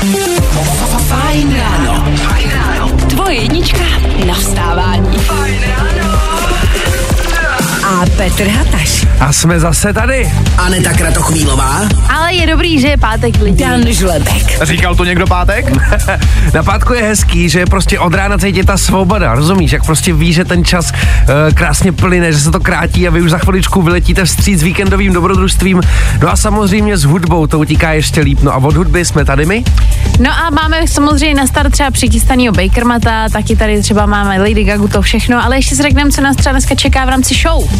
Fajn ráno. Tvoje jednička na vstávání. Petr Hataš. A jsme zase tady. Aneta Kratochvílová. Ale je dobrý, že je pátek lidí. Dan Žlebek. Říkal to někdo pátek? Na pátku je hezký, že prostě od rána cítí ta svoboda, rozumíš? Jak prostě víš, že ten čas uh, krásně plyne, že se to krátí a vy už za chviličku vyletíte vstříc víkendovým dobrodružstvím. No a samozřejmě s hudbou to utíká ještě líp. No a od hudby jsme tady my. No a máme samozřejmě na start třeba přichystanýho Bakermata, taky tady třeba máme Lady Gagu, to všechno, ale ještě si řekneme, co nás třeba dneska čeká v rámci show.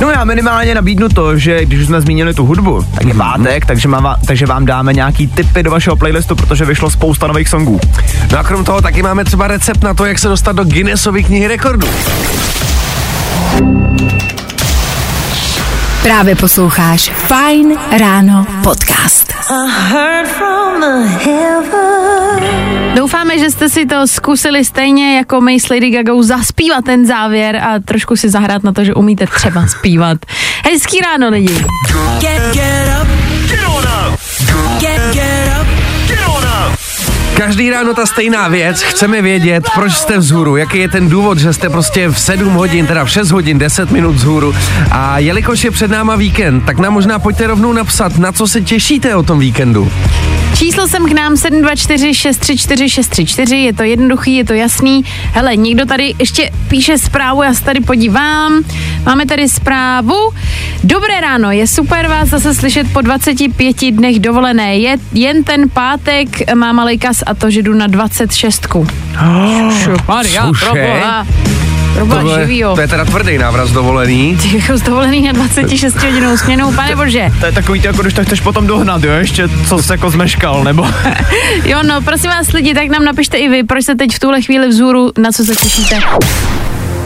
No já minimálně nabídnu to, že když už jsme zmínili tu hudbu, tak je pátek, takže, má, takže vám dáme nějaký tipy do vašeho playlistu, protože vyšlo spousta nových songů. No a krom toho taky máme třeba recept na to, jak se dostat do Guinnessovy knihy rekordů. Právě posloucháš Fajn ráno podcast. Doufáme, že jste si to zkusili stejně jako my s Lady Gagou zaspívat ten závěr a trošku si zahrát na to, že umíte třeba zpívat. Hezký ráno lidi. Každý ráno ta stejná věc, chceme vědět, proč jste vzhůru, jaký je ten důvod, že jste prostě v 7 hodin, teda v 6 hodin, 10 minut vzhůru. A jelikož je před náma víkend, tak nám možná pojďte rovnou napsat, na co se těšíte o tom víkendu. Číslo sem k nám 724 634 634, je to jednoduchý, je to jasný. Hele, někdo tady ještě píše zprávu, já se tady podívám. Máme tady zprávu. Dobré ráno, je super vás zase slyšet po 25 dnech dovolené. Je jen ten pátek, má malej kas a to, že jdu na 26. Oh, Maria, proboha. Tohle- živýho. to je teda tvrdý návrat z dovolený. Jako z dovolený na 26 hodinou směnou, pane bože. To je takový, to, jako když to chceš potom dohnat, jo, ještě co jsi jako zmeškal, nebo... Jo, no, prosím vás lidi, tak nám napište i vy, proč jste teď v tuhle chvíli vzhůru, na co se těšíte.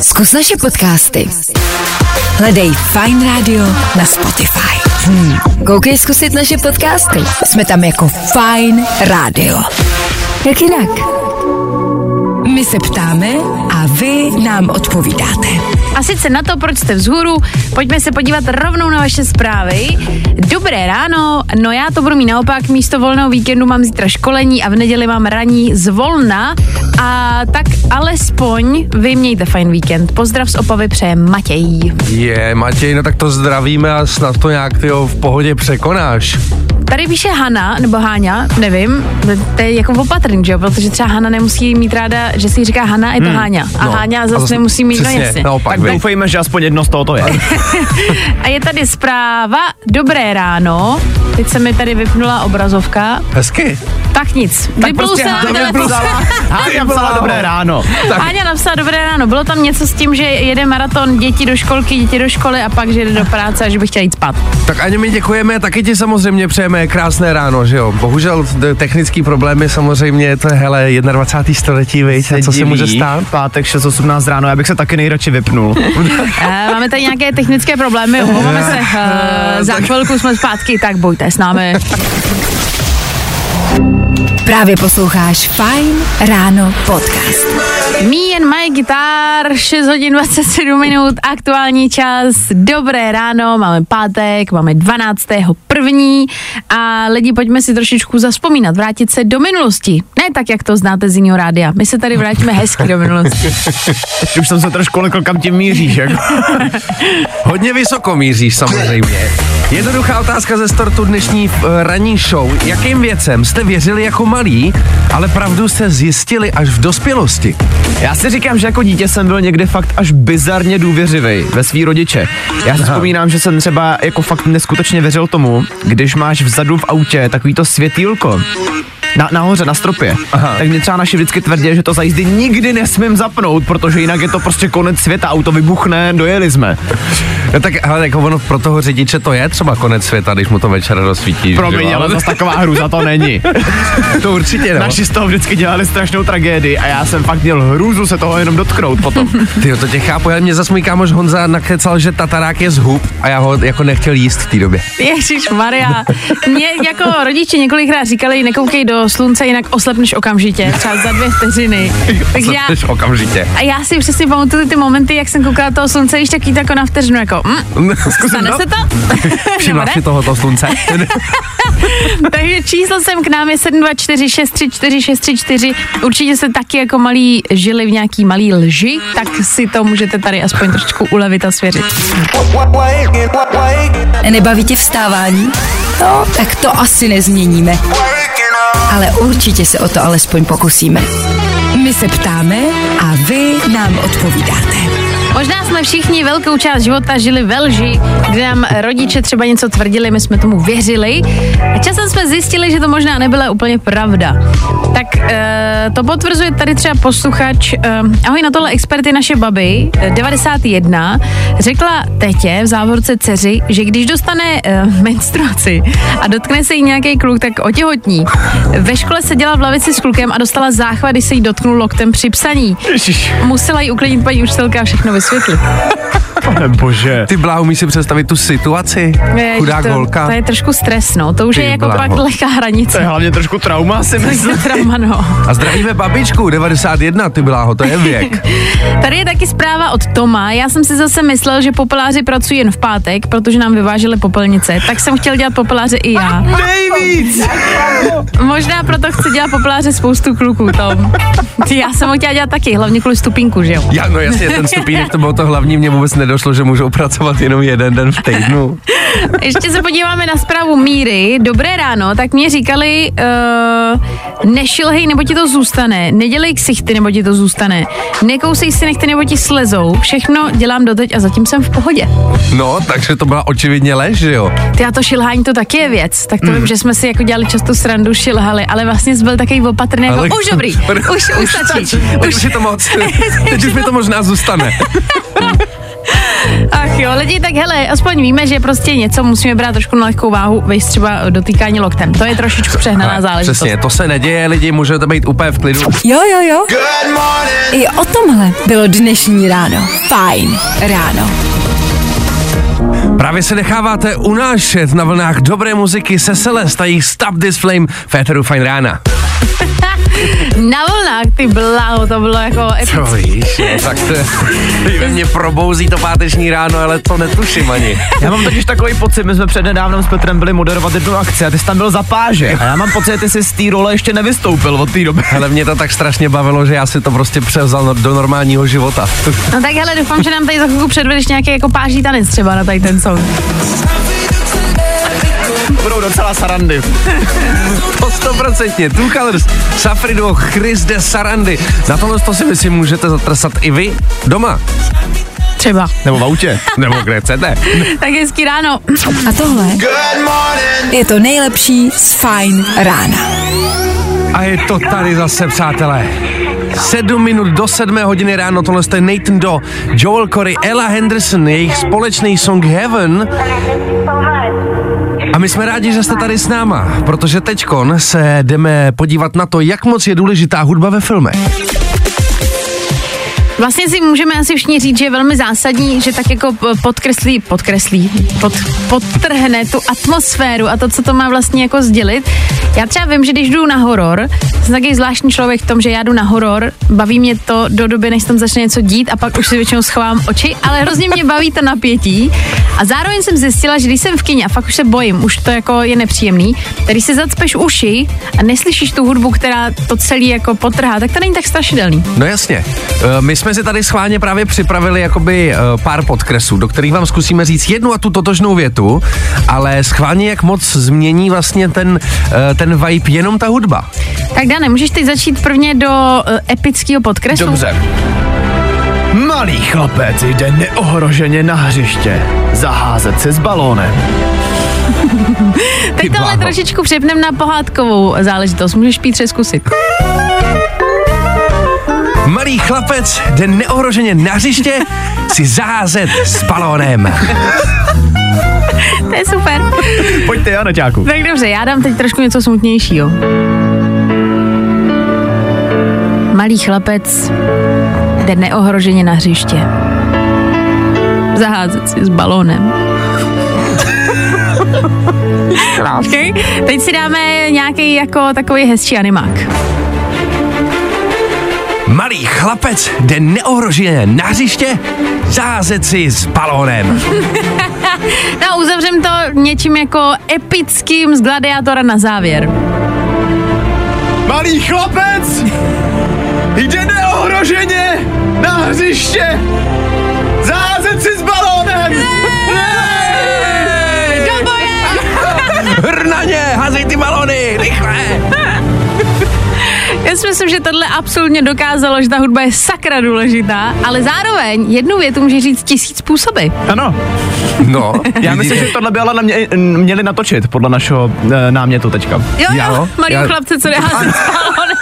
Zkus naše podcasty. Hledej Fajn Radio na Spotify. Hmm. Koukej zkusit naše podcasty. Jsme tam jako Fajn Radio. Jak jinak? My se ptáme a vy nám odpovídáte. A sice na to, proč jste vzhůru, pojďme se podívat rovnou na vaše zprávy. Dobré ráno, no já to budu mít naopak, místo volného víkendu mám zítra školení a v neděli mám raní zvolna a tak alespoň vy mějte fajn víkend. Pozdrav z Opavy přeje Matěj. Je, Matěj, no tak to zdravíme a snad to nějak tyjo, v pohodě překonáš. Tady píše Hana, nebo Háňa, nevím, to je jako opatrný, že jo, protože třeba Hana nemusí mít ráda, že si říká Hana, je to Háňa. A no. Háňa zase zase- nemusí mít, no přesně, jasně. naopak, Tak viď? doufejme, že aspoň jedno z toho to je. A je tady zpráva, dobré ráno, teď se mi tady vypnula obrazovka, Hezky. tak nic, Tak vypnul prostě se nám Háňa telefon. napsala, Háňa napsala dobré ráno. Háňa napsala dobré ráno, bylo tam něco s tím, že jede maraton děti do školky, děti do školy a pak, že jde do práce a že by chtěla jít spát. Tak Aně, my děkujeme, taky ti samozřejmě přejeme krásné ráno, že jo. Bohužel technický problémy samozřejmě, to je hele 21. století, a co se může stát? Pátek 6.18 ráno, já bych se taky nejradši vypnul. E, máme tady nějaké technické problémy, omlouváme se, e, za chvilku jsme zpátky, tak buďte s námi. Právě posloucháš Fajn ráno podcast. Me and my guitar, 6 hodin 27 minut, aktuální čas, dobré ráno, máme pátek, máme 12. první a lidi, pojďme si trošičku zaspomínat, vrátit se do minulosti. Ne tak, jak to znáte z jiného rádia, my se tady vrátíme hezky do minulosti. Už jsem se trošku lekl, kam tím míříš, jako. Hodně vysoko míříš samozřejmě. Jednoduchá otázka ze startu dnešní uh, ranní show. Jakým věcem jste věřili jako malí, ale pravdu jste zjistili až v dospělosti? Já si říkám, že jako dítě jsem byl někdy fakt až bizarně důvěřivý ve svý rodiče. Já si vzpomínám, že jsem třeba jako fakt neskutečně věřil tomu, když máš vzadu v autě takový to světýlko, na, nahoře, na stropě. Aha. Tak mě třeba naši vždycky tvrdili, že to za jízdy nikdy nesmím zapnout, protože jinak je to prostě konec světa, auto vybuchne, dojeli jsme. No tak, ale jako ono pro toho řidiče to je třeba konec světa, když mu to večer rozsvítí. Promiň, ale zase taková hruza to není. to určitě no. Naši z toho vždycky dělali strašnou tragédii a já jsem fakt měl hrůzu se toho jenom dotknout potom. Ty to tě chápu, ale mě zase můj kámoš Honza nakecal, že tatarák je zhub a já ho jako nechtěl jíst v té době. Ježíš Maria. Mě jako rodiče několikrát říkali, nekoukej do slunce, jinak oslepneš okamžitě, třeba za dvě vteřiny. Takže já, okamžitě. a já si přesně pamatuju ty momenty, jak jsem koukala do toho slunce, již taky jako na vteřinu, jako jako, mm, stane No. se to? Všimla si tohoto slunce? Takže číslo sem k nám je 724634634. Určitě se taky jako malí žili v nějaký malý lži, tak si to můžete tady aspoň trošku ulevit a svěřit. Nebaví tě vstávání? No, tak to asi nezměníme. Ale určitě se o to alespoň pokusíme. My se ptáme a vy nám odpovídáte. Možná jsme všichni velkou část života žili ve lži, kde nám rodiče třeba něco tvrdili, my jsme tomu věřili a časem jsme zjistili, že to možná nebyla úplně pravda. Tak e, to potvrzuje tady třeba posluchač, e, ahoj na tohle experty naše baby, eh, 91, řekla tetě v závorce dceři, že když dostane e, menstruaci a dotkne se jí nějaký kluk, tak otěhotní. Ve škole seděla v lavici s klukem a dostala záchvat, když se jí dotknul loktem při psaní. Musela jí uklidnit paní učitelka a všechno vysvětlit. pane bože. Ty blá, umíš si představit tu situaci? Chudák to, holka. To je trošku stres, no. To už Ty je jako bláho. pak lehká hranice. To je hlavně trošku trauma, si To myslím. trauma, no. A zdravíme babičku, 91, ty bláho, to je věk. Tady je taky zpráva od Toma. Já jsem si zase myslel, že popeláři pracují jen v pátek, protože nám vyváželi popelnice, tak jsem chtěl dělat popeláře i já. Nejvíc! Možná proto chci dělat popeláře spoustu kluků, Tom. Ty, Já jsem ho chtěla dělat taky, hlavně kvůli stupínku, že jo? Já, no jasně, ten stupínek, to bylo to hlavní, mě vůbec nedošlo, že můžou pracovat jenom jeden den v týdnu. Ještě se podíváme na zprávu Míry. Dobré ráno, tak mě říkali, uh, nešilhej, nebo ti to zůstane. Nedělej ksichty, nebo ti to zůstane. Nekousej si nechty, nebo ti slezou. Všechno dělám doteď a zatím jsem v pohodě. No, takže to byla očividně lež, že jo? Ty a to šilhání to taky je věc. Tak to Mm. vím, že jsme si jako dělali často srandu, šilhali, ale vlastně jsi byl takový opatrný, jako Ale- už dobrý, už, už stačí. Teď už je to moc. Teď už mi to možná zůstane. Ach jo, lidi, tak hele, aspoň víme, že prostě něco musíme brát trošku na lehkou váhu, vejš třeba dotýkání loktem. To je trošičku přehnaná Ale záležitost. Přesně, to se neděje, lidi, můžete být úplně v klidu. Jo, jo, jo. I o tomhle bylo dnešní ráno. Fajn ráno. Právě se necháváte unášet na vlnách dobré muziky se Celest a jejich Stop This Flame Féteru Fine Rána. Na vlnách, ty bláho, to bylo jako epické. víš, no, tak to ve mě probouzí to páteční ráno, ale to netuším ani. Já mám totiž takový pocit, my jsme přednedávnem s Petrem byli moderovat jednu akci a ty jsi tam byl za páže. A já mám pocit, že ty jsi z té role ještě nevystoupil od té doby. Ale mě to tak strašně bavilo, že já si to prostě převzal no- do normálního života. No tak hele, doufám, že nám tady za chvilku předvedeš nějaký jako páží tanec třeba na tady ten song. Budou docela sarandy. To stoprocentně. Two Colors, Safrido, Chris de Sarandy. Na tohle to si myslím můžete zatrsat i vy doma. Třeba. Nebo v autě. Nebo kde chcete. Tak hezký ráno. A tohle je to nejlepší z Fajn rána. A je to tady zase, přátelé. Sedm minut do sedmé hodiny ráno, tohle je Nathan Do, Joel Corey, Ella Henderson, jejich společný song Heaven. A my jsme rádi, že jste tady s náma, protože teďkon se jdeme podívat na to, jak moc je důležitá hudba ve filmech. Vlastně si můžeme asi všichni říct, že je velmi zásadní, že tak jako podkreslí, podkreslí, pod, podtrhne tu atmosféru a to, co to má vlastně jako sdělit. Já třeba vím, že když jdu na horor, jsem takový zvláštní člověk v tom, že já jdu na horor, baví mě to do doby, než tam začne něco dít a pak už si většinou schovám oči, ale hrozně mě baví to napětí. A zároveň jsem zjistila, že když jsem v kině a fakt už se bojím, už to jako je nepříjemný, když si zacpeš uši a neslyšíš tu hudbu, která to celý jako potrhá, tak to není tak strašidelný. No jasně. Eh, My jsme si tady schválně právě připravili jakoby eh, pár podkresů, do kterých vám zkusíme říct jednu a tu totožnou větu, ale schválně jak moc změní vlastně ten, eh, ten vibe jenom ta hudba. Tak Dane, můžeš teď začít prvně do uh, epického podkresu? Dobře. Malý chlapec jde neohroženě na hřiště. Zaházet se s balónem. Teď tohle trošičku přepnem na pohádkovou záležitost. Můžeš Pítře zkusit. Malý chlapec jde neohroženě na hřiště si zaházet s balónem. To je super. Pojďte, Janeťáku. Tak dobře, já dám teď trošku něco smutnějšího. Malý chlapec jde neohroženě na hřiště. Zaházet si s balónem. Okay. Teď si dáme nějaký jako takový hezčí animák. Malý chlapec jde neohroženě na hřiště zázet si s balónem. No, uzavřem to něčím jako epickým z Gladiátora na závěr. Malý chlapec jde neohroženě na hřiště zázet si s balónem. Hrnaně, hazej ty balony, rychle! Já si myslím, že tohle absolutně dokázalo, že ta hudba je sakra důležitá, ale zároveň jednu větu může říct tisíc způsoby. Ano, No, já myslím, že tohle by ale na mě, měli natočit podle našeho e, námětu teďka. Jo, jo, Jo, malý já- chlapce, co s balonem.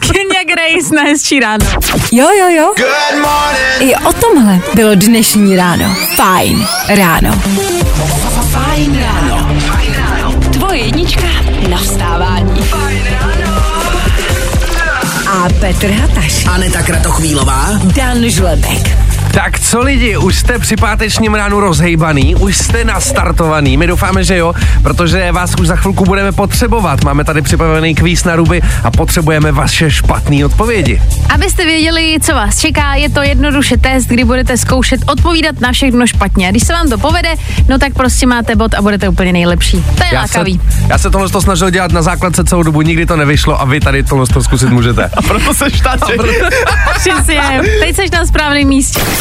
Kenya Grace na hezčí ráno. Jo, jo, jo. I o tomhle bylo dnešní ráno. Fajn ráno. Fajn ráno. Tvoje jednička na vstávání. A Petr Hataš. Aneta Kratochvílová. Dan Žlebek. Tak co lidi, už jste při pátečním ránu rozhejbaný, už jste nastartovaný, my doufáme, že jo, protože vás už za chvilku budeme potřebovat. Máme tady připravený kvíz na ruby a potřebujeme vaše špatné odpovědi. Abyste věděli, co vás čeká, je to jednoduše test, kdy budete zkoušet odpovídat na všechno špatně. A když se vám to povede, no tak prostě máte bod a budete úplně nejlepší. To je Já se, lákavý. já se tohle to snažil dělat na základce celou dobu, nikdy to nevyšlo a vy tady tohle to zkusit můžete. A proto se štáček. Přesně, teď seš na správném místě.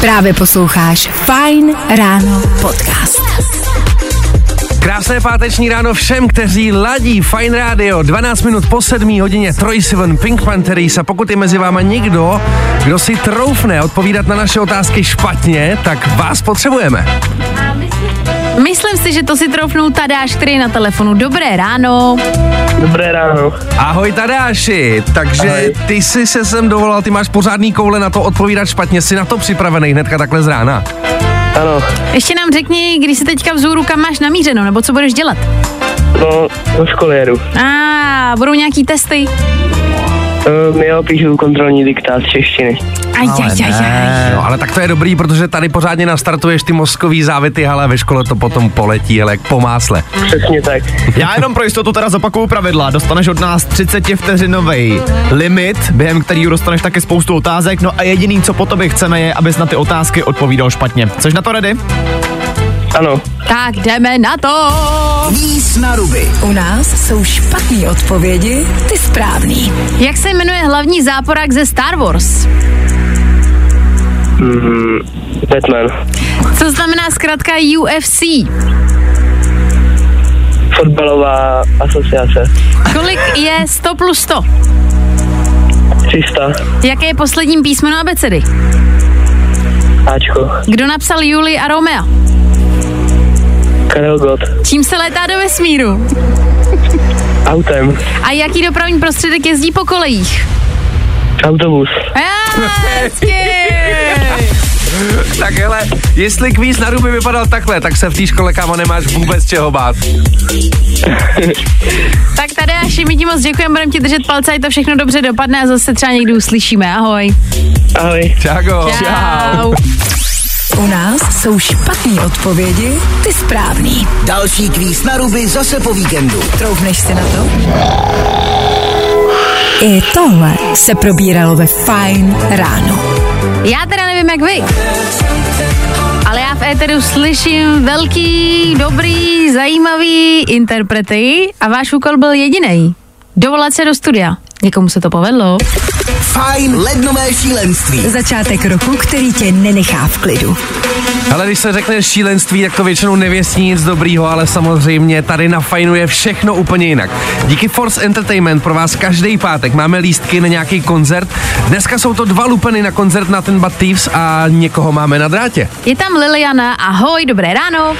Právě posloucháš Fajn ráno podcast. Krásné páteční ráno všem, kteří ladí Fine Radio. 12 minut po 7 hodině Troy Sivan, Pink Panthers a pokud je mezi váma někdo, kdo si troufne odpovídat na naše otázky špatně, tak vás potřebujeme. Myslím si, že to si troufnul Tadáš, který je na telefonu. Dobré ráno. Dobré ráno. Ahoj Tadáši, takže Ahoj. ty jsi se sem dovolal, ty máš pořádný koule na to odpovídat špatně, jsi na to připravený hnedka takhle z rána. Ano, Ještě nám řekni, když jsi teďka vzhůru, kam máš namířeno, nebo co budeš dělat. no, do školy jedu. A budou nějaký testy? Uh, já píšu kontrolní diktát z češtiny. Aj, aj, aj, aj. No ale tak to je dobrý, protože tady pořádně nastartuješ ty mozkový závity, ale ve škole to potom poletí, ale jak po másle. Přesně tak. Já jenom pro jistotu teda zopakuju pravidla. Dostaneš od nás 30 vteřinový limit, během kterého dostaneš taky spoustu otázek. No a jediný, co po tobě chceme, je, abys na ty otázky odpovídal špatně. Což na to ready? Ano, Tak jdeme na to. Kvíz na ruby. U nás jsou špatné odpovědi, ty správný. Jak se jmenuje hlavní záporák ze Star Wars? mm, Batman. Co znamená zkrátka UFC? Fotbalová asociace. Kolik je 100 plus 100? 300. Jaké je posledním písmeno abecedy? Ačko. Kdo napsal Juli a Romea? Karel Gott. Čím se létá do vesmíru? Autem. A jaký dopravní prostředek jezdí po kolejích? Autobus. Hezky. Tak hele, jestli kvíz na ruby vypadal takhle, tak se v té škole, kámo, nemáš vůbec čeho bát. tak tady Aši, my ti moc děkujeme, budeme ti držet palce, ať to všechno dobře dopadne a zase třeba někdy uslyšíme. Ahoj. Ahoj. Čago. Čau. U nás jsou špatné odpovědi, ty správný. Další kvíz na ruby zase po víkendu. Troufneš si na to? I tohle se probíralo ve Fajn ráno. Já teda nevím, jak vy. Ale já v éteru slyším velký, dobrý, zajímavý interprety a váš úkol byl jediný. Dovolat se do studia. Někomu se to povedlo. Fajn lednové šílenství. Začátek roku, který tě nenechá v klidu. Ale když se řekne šílenství, tak to většinou nevěstí nic dobrýho, ale samozřejmě tady na Fajnu je všechno úplně jinak. Díky Force Entertainment pro vás každý pátek máme lístky na nějaký koncert. Dneska jsou to dva lupeny na koncert na ten Bad Thieves a někoho máme na drátě. Je tam Liliana, ahoj, dobré ráno.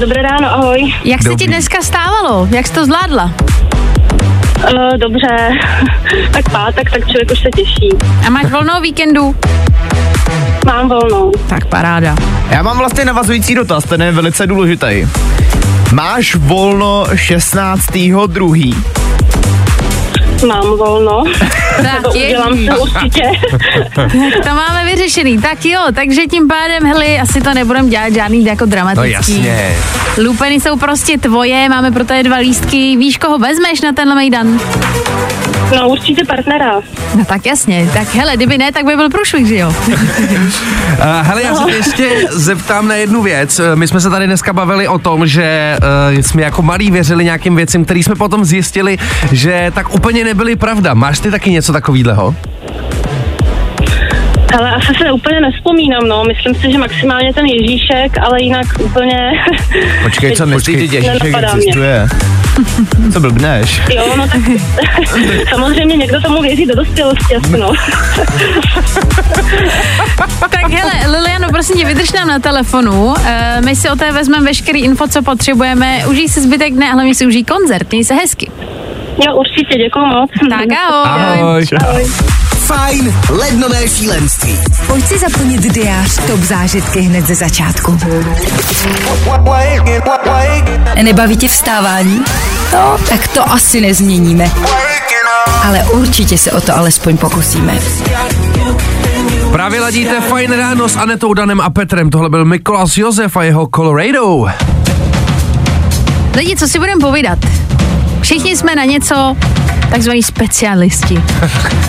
Dobré ráno, ahoj. Jak se ti Dobrý. dneska stávalo? Jak jsi to zvládla? Uh, dobře, tak pátek, tak člověk už se těší. A máš volnou víkendu? Mám volnou. Tak paráda. Já mám vlastně navazující dotaz, ten je velice důležitý. Máš volno 16.2. Mám volno. Tak to udělám to určitě. To máme vyřešený. Tak jo, takže tím pádem, hele, asi to nebudem dělat žádný jako No dramatický. jasně. Lupeny jsou prostě tvoje, máme pro tebe dva lístky. Víš, koho vezmeš na tenhle mejdan? No určitě partnera. No tak jasně, tak hele, kdyby ne, tak by byl průšvih, že jo? Uh, hele, já se tě ještě zeptám na jednu věc. My jsme se tady dneska bavili o tom, že uh, jsme jako malí věřili nějakým věcem, který jsme potom zjistili, že tak úplně nebyly pravda. Máš ty taky něco takového? Ale asi se úplně nespomínám, no. Myslím si, že maximálně ten Ježíšek, ale jinak úplně... Počkej, co myslíš, Ježíšek existuje? Co blbneš? Jo, no tak samozřejmě někdo tomu věří do dospělosti, asi no. tak hele, Liliano, prosím tě, vydrž nám na telefonu. Uh, my si o té vezmeme veškerý info, co potřebujeme. Užij si zbytek dne, ale mi si užij koncert. Měj se hezky. Jo, určitě, děkuji moc. Tak ahoj. Ahoj. Ahoj. Fajn lednové šílenství. Pojď si zaplnit diář top zážitky hned ze začátku. Nebaví tě vstávání? No, tak to asi nezměníme. Ale určitě se o to alespoň pokusíme. Právě ladíte Fajn ráno s Anetou, Danem a Petrem. Tohle byl Mikolas Josef a jeho Colorado. Lidi, co si budeme povídat? Všichni jsme na něco takzvaný specialisti.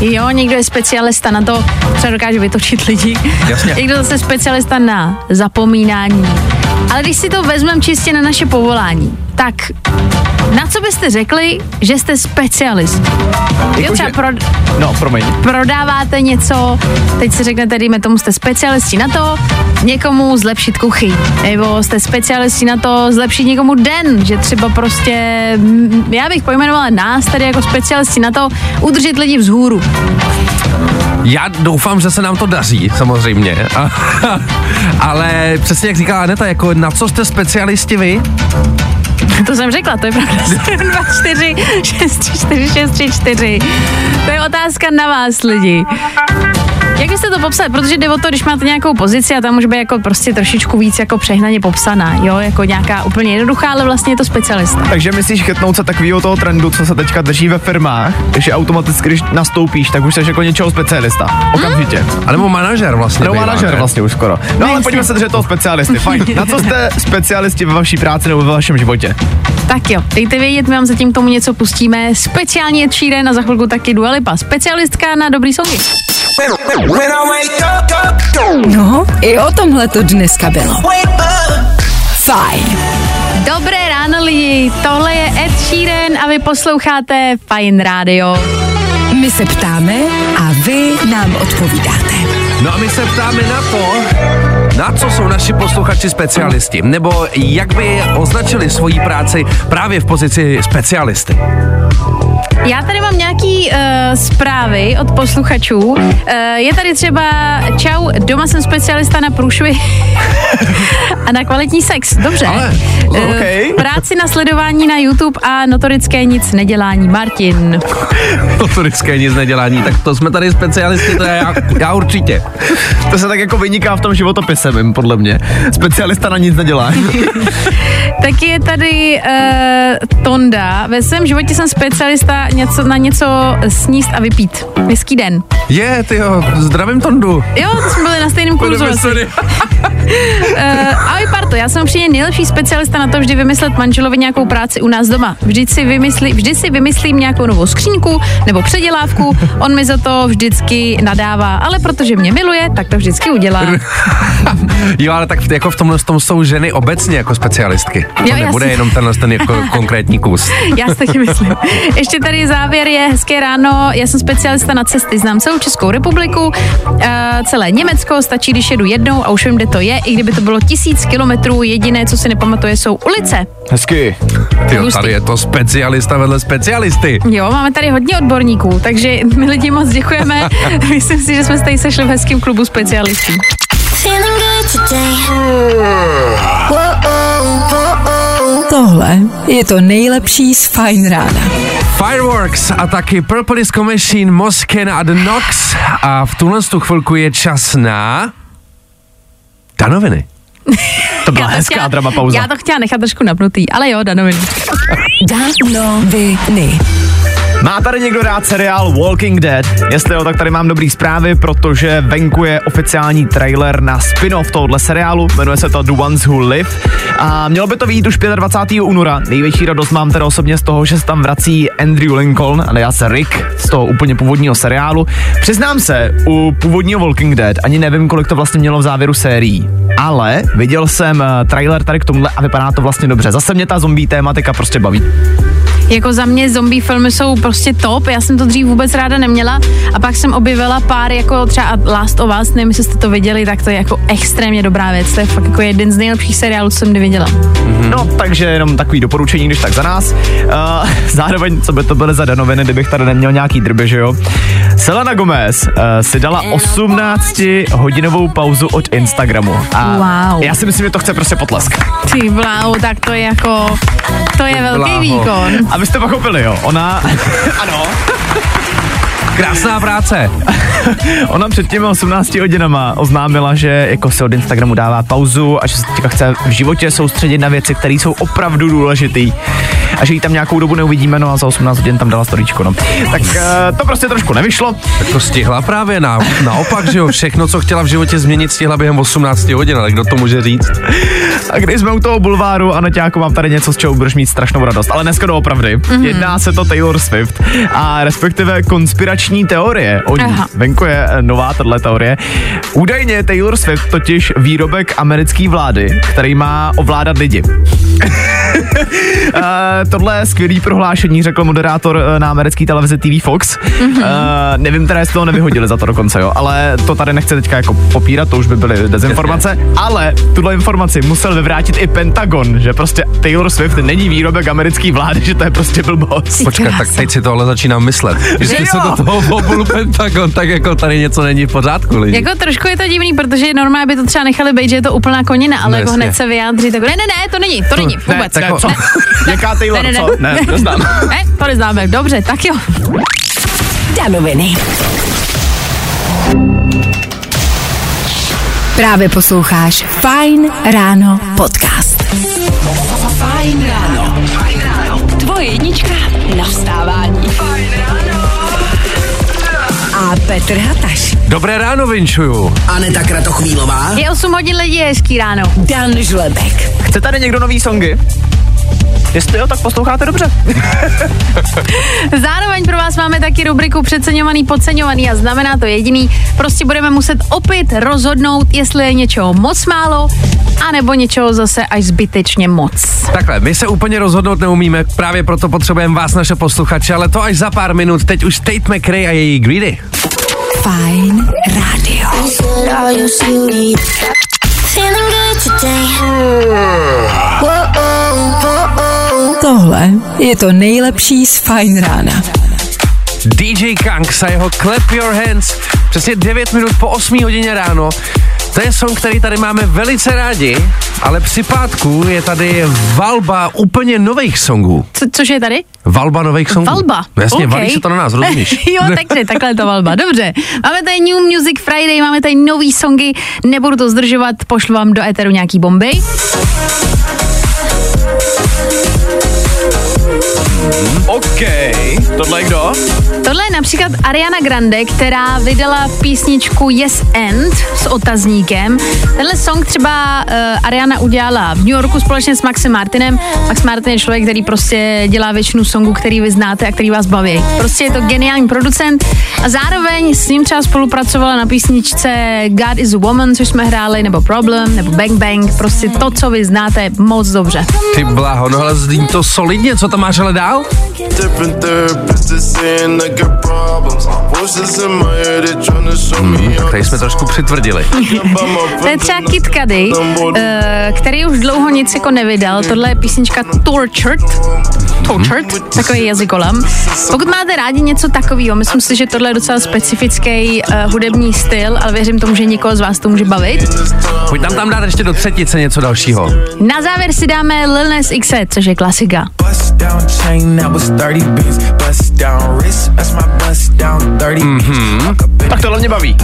Jo, někdo je specialista na to, třeba dokáže vytočit lidi. Jasně. Někdo zase specialista na zapomínání. Ale když si to vezmeme čistě na naše povolání, tak na co byste řekli, že jste specialist? Jakože- třeba pro, No, promiň. prodáváte něco, teď si řeknete, dejme tomu, jste specialisti na to, někomu zlepšit kuchyň, nebo jste specialisti na to zlepšit někomu den, že třeba prostě, mm, já bych pojmenovala nás tady jako specialisti na to udržet lidi vzhůru. Já doufám, že se nám to daří, samozřejmě. Ale přesně jak říká Aneta, jako na co jste specialisti vy? To jsem řekla, to je pravda. 7, 2, 4, 6, 3, 4, 6, 3, 4. To je otázka na vás, lidi. Jak byste to popsali? Protože jde o to, když máte nějakou pozici a tam může být jako prostě trošičku víc jako přehnaně popsaná, jo, jako nějaká úplně jednoduchá, ale vlastně je to specialista. Takže myslíš chytnout se takového toho trendu, co se teďka drží ve firmách, že automaticky, když nastoupíš, tak už jsi jako něčeho specialista. Okamžitě. A nebo manažer vlastně. Nebo manažer ne? vlastně už skoro. No ale pojďme se držet toho specialisty. Fajn. Na co jste specialisti ve vaší práci nebo ve vašem životě? Tak jo, dejte vědět, my vám zatím k tomu něco pustíme. Speciálně Číren a za chvilku taky Dua Lipa. Specialistka na dobrý songy. No, i o tomhle to dneska bylo. Fajn. Dobré ráno lidi, tohle je Ed Sheeran a vy posloucháte Fine Radio. My se ptáme a vy nám odpovídáte. No a my se ptáme na to, na co jsou naši posluchači specialisti, nebo jak by označili svoji práci právě v pozici specialisty. Já tady mám nějaký uh, zprávy od posluchačů. Uh, je tady třeba, čau, doma jsem specialista na průšvy a na kvalitní sex. Dobře. Ale, Eh, okej. Práci na sledování na YouTube a notorické nic nedělání. Martin. Notorické nic nedělání, tak to jsme tady specialisti, to já, já určitě. To se tak jako vyniká v tom životopise mým, podle mě. Specialista na nic nedělá. Taky je tady uh, Tonda. Ve svém životě jsem specialista něco, na něco sníst a vypít. Hezký den. Je, ty jo, zdravím Tondu. Jo, to jsme byli na stejném kurzu. Uh, ahoj Parto, já jsem přijde nejlepší specialista na to vždy vymyslet manželovi nějakou práci u nás doma. Vždy si, vymyslí, vždy si vymyslím nějakou novou skřínku nebo předělávku, on mi za to vždycky nadává, ale protože mě miluje, tak to vždycky udělá. Jo, ale tak v- jako v tomhle tom jsou ženy obecně jako specialistky. To Jo, nebude jenom tenhle ten jako konkrétní kus. Já si taky myslím. Ještě tady závěr je hezké ráno. Já jsem specialista na cesty, znám celou Českou republiku, uh, celé Německo, stačí, když jedu jednou a už vím, kde to je. I kdyby to bylo tisíc kilometrů, jediné, co si nepamatuje, jsou ulice. Hezky. Ty jo, Hustý. tady je to specialista vedle specialisty. Jo, máme tady hodně odborníků, takže my lidi moc děkujeme. Myslím si, že jsme se tady sešli v hezkém klubu specialistů. Tohle Tohle je to nejlepší z Fine Rána. Fireworks a taky Purple Disco Machine, Mosken a The Nox. A v tuhle tu chvilku je čas na... Danoviny. To byla to hezká chtěla- drama pauza. Já to chtěla nechat trošku napnutý, ale jo, danoviny. Danoviny. Má tady někdo rád seriál Walking Dead? Jestli jo, tak tady mám dobrý zprávy, protože venku je oficiální trailer na spin-off tohohle seriálu, jmenuje se to The Ones Who Live a mělo by to vyjít už 25. února. Největší radost mám teda osobně z toho, že se tam vrací Andrew Lincoln a já se Rick z toho úplně původního seriálu. Přiznám se, u původního Walking Dead ani nevím, kolik to vlastně mělo v závěru sérií, ale viděl jsem eh, trailer tady k tomuhle a vypadá to vlastně dobře. Zase mě ta zombie tématika prostě baví. Jako za mě zombie filmy jsou prostě top, já jsem to dřív vůbec ráda neměla a pak jsem objevila pár jako třeba Last of Us, nevím, jestli jste to viděli, tak to je jako extrémně dobrá věc, to je fakt jako jeden z nejlepších seriálů, co jsem kdy viděla. No, takže jenom takový doporučení, když tak za nás. Uh, zároveň, co by to byly za danoviny, kdybych tady neměl nějaký drby, že jo? Selena Gomez uh, si dala 18 hodinovou pauzu od Instagramu. A Wow. já si myslím, že to chce prostě potlesk. Ty bláho, tak to je jako, to je velký bláho. výkon. Abyste pochopili, jo, ona, ano, Krásná práce. ona před těmi 18 hodinama oznámila, že jako se od Instagramu dává pauzu a že se teďka chce v životě soustředit na věci, které jsou opravdu důležitý. A že ji tam nějakou dobu neuvidíme, no a za 18 hodin tam dala storičko, no. Tak uh, to prostě trošku nevyšlo. Tak to stihla právě na, naopak, že jo, všechno, co chtěla v životě změnit, stihla během 18 hodin, ale kdo to může říct? A když jsme u toho bulváru, ano, Ťáko, mám tady něco, z čeho budeš mít strašnou radost. Ale dneska doopravdy. Mm-hmm. Jedná se to Taylor Swift a respektive konspirační teorie. O ní. Aha. Venku je eh, nová tahle teorie. Údajně Taylor Swift totiž výrobek americké vlády, který má ovládat lidi. Uh, tohle je skvělý prohlášení, řekl moderátor eh, na americké televizi TV Fox. Mm-hmm. Uh, nevím teda, jestli to nevyhodili za to dokonce, jo, ale to tady nechci teďka jako popírat, to už by byly dezinformace, ale tuhle informaci musel vyvrátit i Pentagon, že prostě Taylor Swift není výrobek americké vlády, že to je prostě blbost. Počkat, tak teď si to ale začínám myslet. Když Že se do toho obul Pentagon, tak jako tady něco není v pořádku, lidi. Jako trošku je to divný, protože normálně by to třeba nechali být, že je to úplná konina, ale No, jako hned se vyjádří, tak ne, ne, ne, to není, to není, Ne, vůbec. ne, jako- co? Ne, Jaká Taylor, ne, ne, co? ne. Ne, neznám. ne, to neznáme, dobře, tak jo. Danoviny. Právě posloucháš Fine Ráno podcast. Fajn ráno. Tvoje jednička na vstávání. A Petr Hataš. Dobré ráno, Vinčuju. Aneta Kratochvílová. Je 8 hodin lidí, je hezký ráno. Dan Žlebek. Chce tady někdo nový songy? Jestli jo, tak posloucháte dobře. Zároveň pro vás máme taky rubriku přeceňovaný, podceňovaný a znamená to jediný. Prostě budeme muset opět rozhodnout, jestli je něčeho moc málo, anebo něčeho zase až zbytečně moc. Takhle, my se úplně rozhodnout neumíme, právě proto potřebujeme vás, naše posluchače, ale to až za pár minut. Teď už Tate McRae a její Greedy. Fine Radio. Tohle je to nejlepší z Fine Rána. DJ Kanks a jeho Clap Your Hands. Přesně 9 minut po 8 hodině ráno. To je song, který tady máme velice rádi, ale při pátku je tady valba úplně nových songů. Co, což je tady? Valba nových songů. Valba. No jasně, okay. valí se to na nás, rozumíš? jo, takže takhle je to valba. Dobře. Máme tady New Music Friday, máme tady nový songy, nebudu to zdržovat, pošlu vám do éteru nějaký bomby. OK, tohle je kdo? Tohle je například Ariana Grande, která vydala písničku Yes and s otazníkem. Tenhle song třeba uh, Ariana udělala v New Yorku společně s Maxem Martinem. Max Martin je člověk, který prostě dělá většinu songů, který vy znáte a který vás baví. Prostě je to geniální producent a zároveň s ním třeba spolupracovala na písničce God is a Woman, což jsme hráli, nebo Problem, nebo Bang Bang. Prostě to, co vy znáte moc dobře. Ty bláho, no ale zní to solidně, co tam máš ale dál? Different therapists saying I got problems. Voices in my head, they trying to show me how Tady jsme trošku přitvrdili. To je třeba Kid Cudi, uh, který už dlouho nic jako nevydal. Tohle je písnička Tortured. Tortured, takový jazykolam. Pokud máte rádi něco takového, myslím si, že tohle je docela specifický uh, hudební styl, ale věřím tomu, že někoho z vás to může bavit. Pojď tam tam dát ještě do třetice něco dalšího. Na závěr si dáme Lil Nas X, což je klasika. Mhm. Tak tohle mě baví.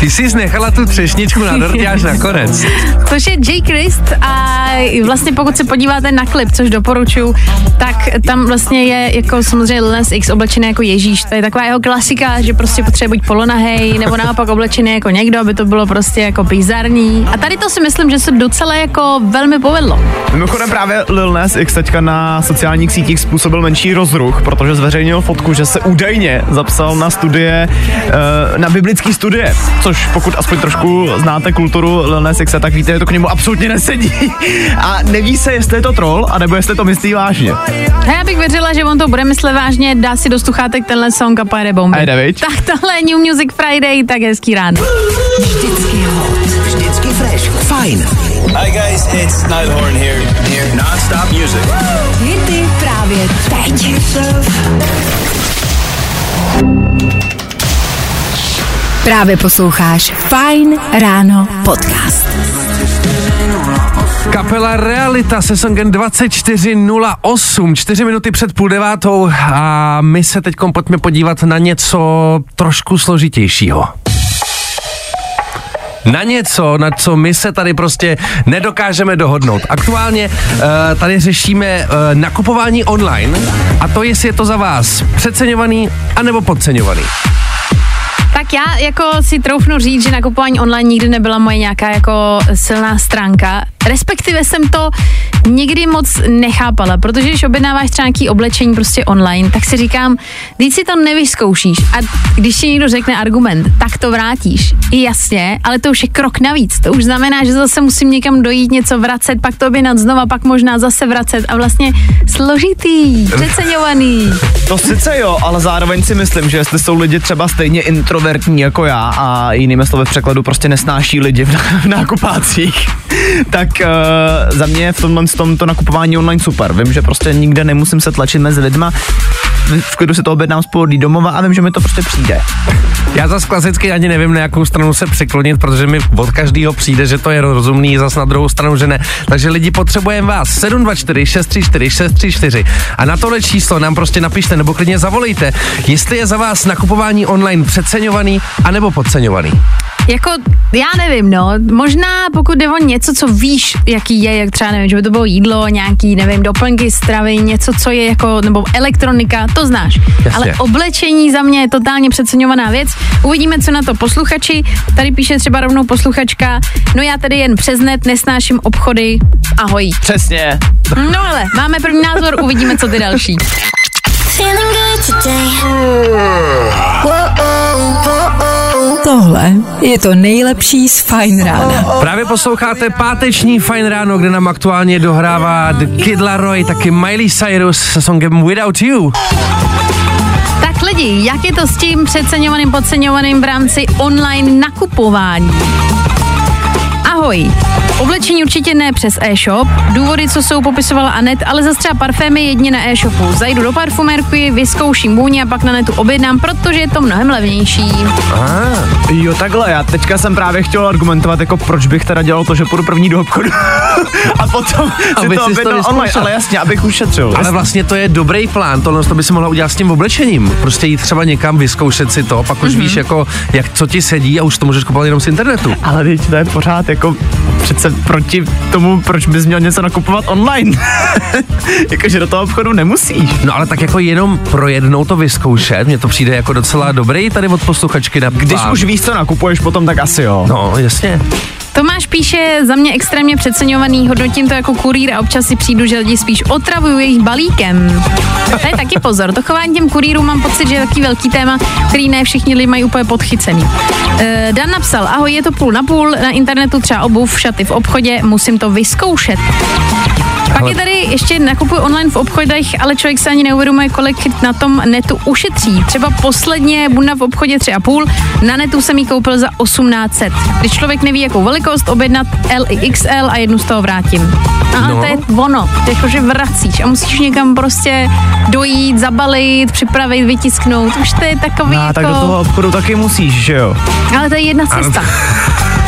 Ty jsi nechala tu třešničku na dortě až nakonec. Což je J. Christ a vlastně pokud se podíváte na klip, což doporučuji, tak tam vlastně je jako samozřejmě Lil Nas X oblečený jako Ježíš. To je taková jeho klasika, že prostě potřebuje buď polonahej, nebo naopak oblečený jako někdo, aby to bylo prostě jako bizarní. A tady to si myslím, že se docela jako velmi povedlo. Mimochodem právě Lil Nas X teďka na sociálních sítích způsobil menší rozruch, protože zveřejnil fotku, že se údajně zapsal na studie, eh, na biblický studie, což pokud aspoň trošku znáte kulturu Lil Nas X, tak víte, že to k němu absolutně nesedí. A neví se, jestli je to troll, anebo jestli to myslí vážně. A já bych věřila, že on to bude myslet vážně, dá si do sluchátek tenhle song a pojede bomby. A jde, viď? Tak tohle je New Music Friday, tak hezký ráno. Vždycky hot, vždycky fresh. Fajn. Hi guys, it's Nighthorn here. Here, non-stop music. Hity právě teď. Právě posloucháš Fine Ráno podcast. Kapela Realita se songem 2408, 4 minuty před půl devátou a my se teď pojďme podívat na něco trošku složitějšího. Na něco, na co my se tady prostě nedokážeme dohodnout. Aktuálně uh, tady řešíme uh, nakupování online a to, jestli je to za vás přeceňovaný anebo podceňovaný. Tak já jako si troufnu říct, že nakupování online nikdy nebyla moje nějaká jako silná stránka. Respektive jsem to nikdy moc nechápala, protože když objednáváš třeba nějaký oblečení prostě online, tak si říkám, když si to nevyzkoušíš a když ti někdo řekne argument, tak to vrátíš. I jasně, ale to už je krok navíc. To už znamená, že zase musím někam dojít, něco vracet, pak to objednat znova, pak možná zase vracet a vlastně složitý, přeceňovaný. To sice jo, ale zároveň si myslím, že jestli jsou lidi třeba stejně introvertní jako já a jinými slovy v překladu prostě nesnáší lidi v, nákupácích, tak uh, za mě v tomhle tom to nakupování online super. Vím, že prostě nikde nemusím se tlačit mezi lidma, v klidu si to objednám z pohodlí domova a vím, že mi to prostě přijde. Já zase klasicky ani nevím, na jakou stranu se přiklonit, protože mi od každého přijde, že to je rozumný, zas na druhou stranu, že ne. Takže lidi potřebujeme vás 724 634 634 a na tohle číslo nám prostě napište nebo klidně zavolejte, jestli je za vás nakupování online přeceňovaný anebo podceňovaný. Jako, já nevím, no, možná pokud jde o něco, co víš, jaký je, jak třeba nevím, že by to bylo jídlo, nějaký, nevím, doplňky stravy, něco, co je jako, nebo elektronika, to znáš. Jasně. Ale oblečení za mě je totálně přeceňovaná věc. Uvidíme, co na to posluchači. Tady píše třeba rovnou posluchačka, no já tady jen přes net nesnáším obchody, ahoj. Přesně. No ale, máme první názor, uvidíme, co ty další. Tohle je to nejlepší z Fine Rána. Právě posloucháte páteční Fine Ráno, kde nám aktuálně dohrává The Kid Laroi, taky Miley Cyrus se songem Without You. Tak lidi, jak je to s tím přeceňovaným, podceňovaným v rámci online nakupování? Ahoj. Oblečení určitě ne přes e-shop. Důvody, co jsou, popisovala Anet, ale zase třeba parfémy jedně na e-shopu. Zajdu do parfumérky, vyzkouším vůně a pak na netu objednám, protože je to mnohem levnější. Jo, takhle, já teďka jsem právě chtěl argumentovat, jako proč bych teda dělal to, že půjdu první do obchodu a potom si Aby to objednal online, ale jasně, abych ušetřil. Ale vlastně to je dobrý plán, tohle to by si mohla udělat s tím oblečením. Prostě jít třeba někam, vyzkoušet si to, pak už víš, jako, jak co ti sedí a už to můžeš kupovat jenom z internetu. Ale teď to je pořád jako přece proti tomu, proč bys měl něco nakupovat online. Jakože do toho obchodu nemusíš. No ale tak jako jenom pro jednou to vyzkoušet, mně to přijde jako docela dobrý tady od posluchačky na Když plán. už víš, co nakupuješ potom, tak asi jo. No, jasně. Tomáš píše, za mě extrémně přeceňovaný, hodnotím to jako kurýr a občas si přijdu, že lidi spíš otravují jejich balíkem. To je taky pozor, to chování těm kurýrům mám pocit, že je takový velký téma, který ne všichni lidi mají úplně podchycený. E, Dan napsal, ahoj, je to půl na půl, na internetu třeba obuv, šaty v obchodě, musím to vyzkoušet. Pak je tady ještě nakupuj online v obchodech, ale člověk se ani neuvědomuje, kolik na tom netu ušetří. Třeba posledně bunda v obchodě 3,5, na netu jsem ji koupil za 1800. Když člověk neví, jakou velikost, objednat L i XL a jednu z toho vrátím. A No. to je ono, jakože vracíš a musíš někam prostě dojít, zabalit, připravit, vytisknout. Už to je takový A jako... tak do toho obchodu taky musíš, že jo? Ale to je jedna cesta.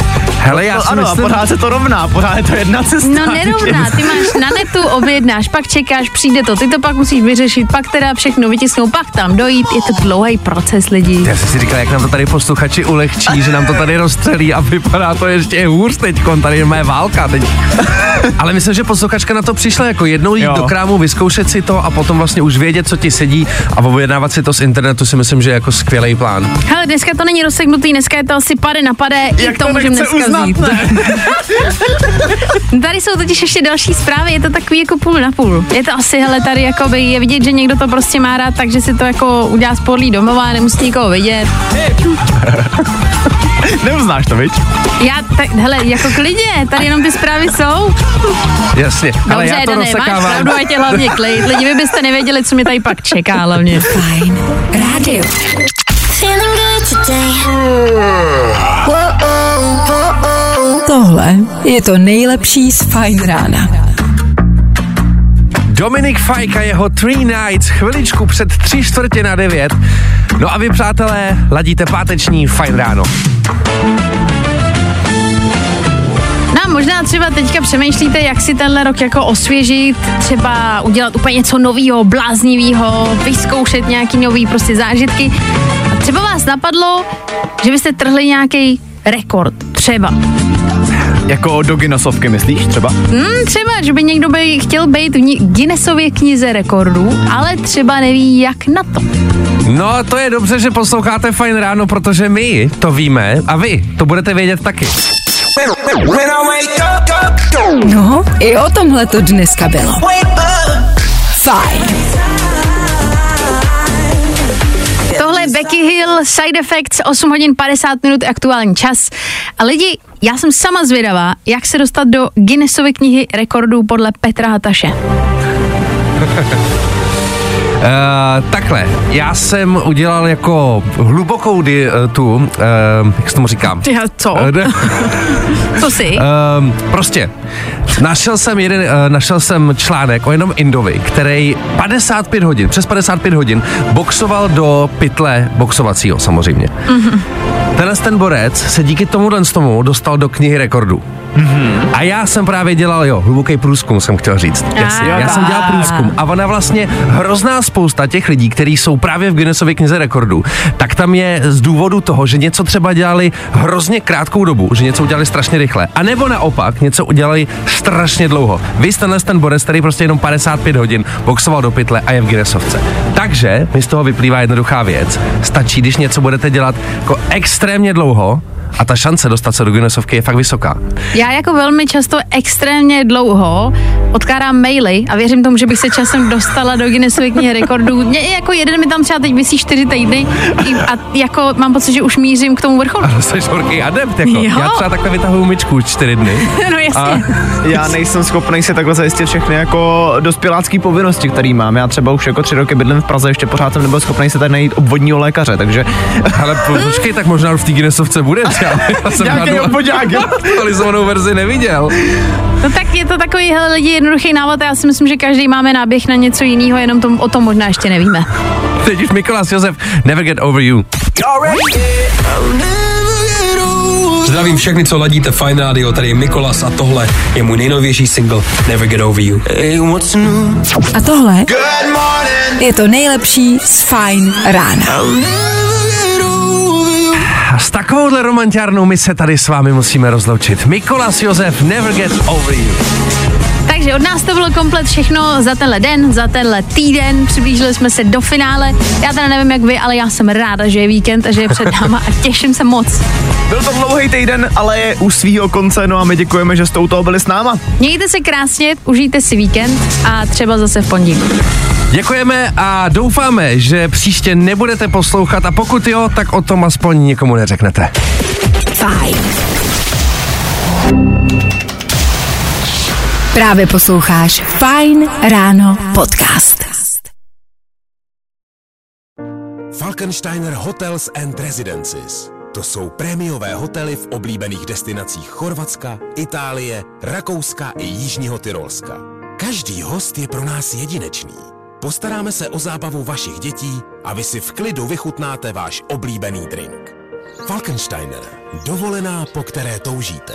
Hele, já No, si ano, myslím, a pořád se to rovná, pořád je to jedna cesta. No nerovná, ty máš na netu, objednáš, pak čekáš, přijde to, ty to pak musíš vyřešit, pak teda všechno vytisknout, pak tam dojít, je to dlouhý proces lidí. já jsem si říkal, jak nám to tady posluchači ulehčí, že nám to tady rozstřelí a vypadá to ještě hůř teď, tady je mé válka teď. Ale myslím, že posluchačka na to přišla jako jednou jít Jo. do krámu, vyzkoušet si to a potom vlastně už vědět, co ti sedí a objednávat si to z internetu si myslím, že je jako skvělý plán. Hele, dneska to není rozsegnutý, dneska je to asi pade na pade, Jak i to, to můžeme dneska tady jsou totiž ještě další zprávy, je to takový jako půl na půl. Je to asi, hele, tady jakoby je vidět, že někdo to prostě má rád, takže si to jako udělá z podlí domova, nemusí nikoho vidět. Neuznáš to, viď? Já, tak, hele, jako klidně, tady jenom ty zprávy jsou. Jasně, ale Dobře, já to Dane, máš pravdu, ať je hlavně klid. Lidi, vy byste nevěděli, co mi tady pak čeká hlavně. Fajn rádio. Tohle je to nejlepší z Fajn rána. Dominik Fajka, jeho Three Nights, chviličku před tři čtvrtě na devět. No a vy, přátelé, ladíte páteční fajn ráno. No, možná třeba teďka přemýšlíte, jak si tenhle rok jako osvěžit, třeba udělat úplně něco nového, bláznivého, vyzkoušet nějaký nový prostě zážitky. A třeba vás napadlo, že byste trhli nějaký rekord, třeba. Jako do Guinnessovky, myslíš třeba? Hmm, třeba, že by někdo by chtěl být v Guinnessově knize rekordů, ale třeba neví, jak na to. No, to je dobře, že posloucháte fajn ráno, protože my to víme a vy to budete vědět taky. No, i o tomhle to dneska bylo. Fajn. Becky Hill, Side Effects, 8 hodin 50 minut aktuální čas. A lidi, já jsem sama zvědavá, jak se dostat do Guinnessovy knihy rekordů podle Petra Hataše. Uh, takhle, já jsem udělal jako hlubokou di, uh, tu, uh, jak se tomu říkám? Já co? Eh, Co si? Um, prostě, našel jsem jeden, uh, našel jsem článek o jednom Indovi, který 55 hodin, přes 55 hodin boxoval do pytle boxovacího samozřejmě. Mhm. Tenhle ten borec se díky tomuhle z tomu dostal do knihy rekordů. A já jsem právě dělal, jo, hluboký průzkum jsem chtěl říct. Jasně. Já jsem dělal průzkum a ona vlastně hrozná spousta těch lidí, kteří jsou právě v Guinnessově knize rekordů, tak tam je z důvodu toho, že něco třeba dělali hrozně krátkou dobu, že něco udělali strašně rychle. A nebo naopak, něco udělali strašně dlouho. Vy jste ten borec, který prostě jenom 55 hodin boxoval do pytle a je v Guinnessovce. Takže mi z toho vyplývá jednoduchá věc. Stačí, když něco budete dělat jako extrémně dlouho, a ta šance dostat se do Guinnessovky je fakt vysoká. Já jako velmi často extrémně dlouho odkládám maily a věřím tomu, že bych se časem dostala do Guinnessovy knihy rekordů. Mě jako jeden mi tam třeba teď vysí čtyři týdny a jako mám pocit, že už mířím k tomu vrcholu. Jsi horký adept, jako. Jo. Já třeba takhle vytahuju myčku čtyři dny. No jasně. Já nejsem schopný si takhle zajistit všechny jako dospělácký povinnosti, které mám. Já třeba už jako tři roky bydlím v Praze, ještě pořád jsem nebyl schopný se tady najít obvodního lékaře, takže Ale po- počkej, tak možná už v té Guinnessovce bude. Já, já jsem Nějaký aktualizovanou verzi neviděl. No tak je to takový hele, lidi jednoduchý návod a já si myslím, že každý máme náběh na něco jiného, jenom tom, o tom možná ještě nevíme. Teď už Mikolas Josef, Never Get Over You. Zdravím všechny, co ladíte Fine Radio, tady je Mikolas a tohle je můj nejnovější single Never Get Over You. A tohle je to nejlepší z Fajn rána. A s takovouhle romantiárnou my se tady s vámi musíme rozloučit. Mikolas Josef, Never Get Over You. Takže od nás to bylo komplet všechno za tenhle den, za tenhle týden. Přiblížili jsme se do finále. Já teda nevím jak vy, ale já jsem ráda, že je víkend a že je před náma a těším se moc. byl to dlouhý týden, ale je u svýho konce, no a my děkujeme, že jste u toho byli s náma. Mějte se krásně, užijte si víkend a třeba zase v pondělí. Děkujeme a doufáme, že příště nebudete poslouchat a pokud jo, tak o tom aspoň nikomu neřeknete. Fajn. Právě posloucháš Fine Ráno podcast. Falkensteiner Hotels and Residences. To jsou prémiové hotely v oblíbených destinacích Chorvatska, Itálie, Rakouska i Jižního Tyrolska. Každý host je pro nás jedinečný. Postaráme se o zábavu vašich dětí a vy si v klidu vychutnáte váš oblíbený drink. Falkensteiner. Dovolená, po které toužíte.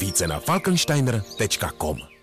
Více na falkensteiner.com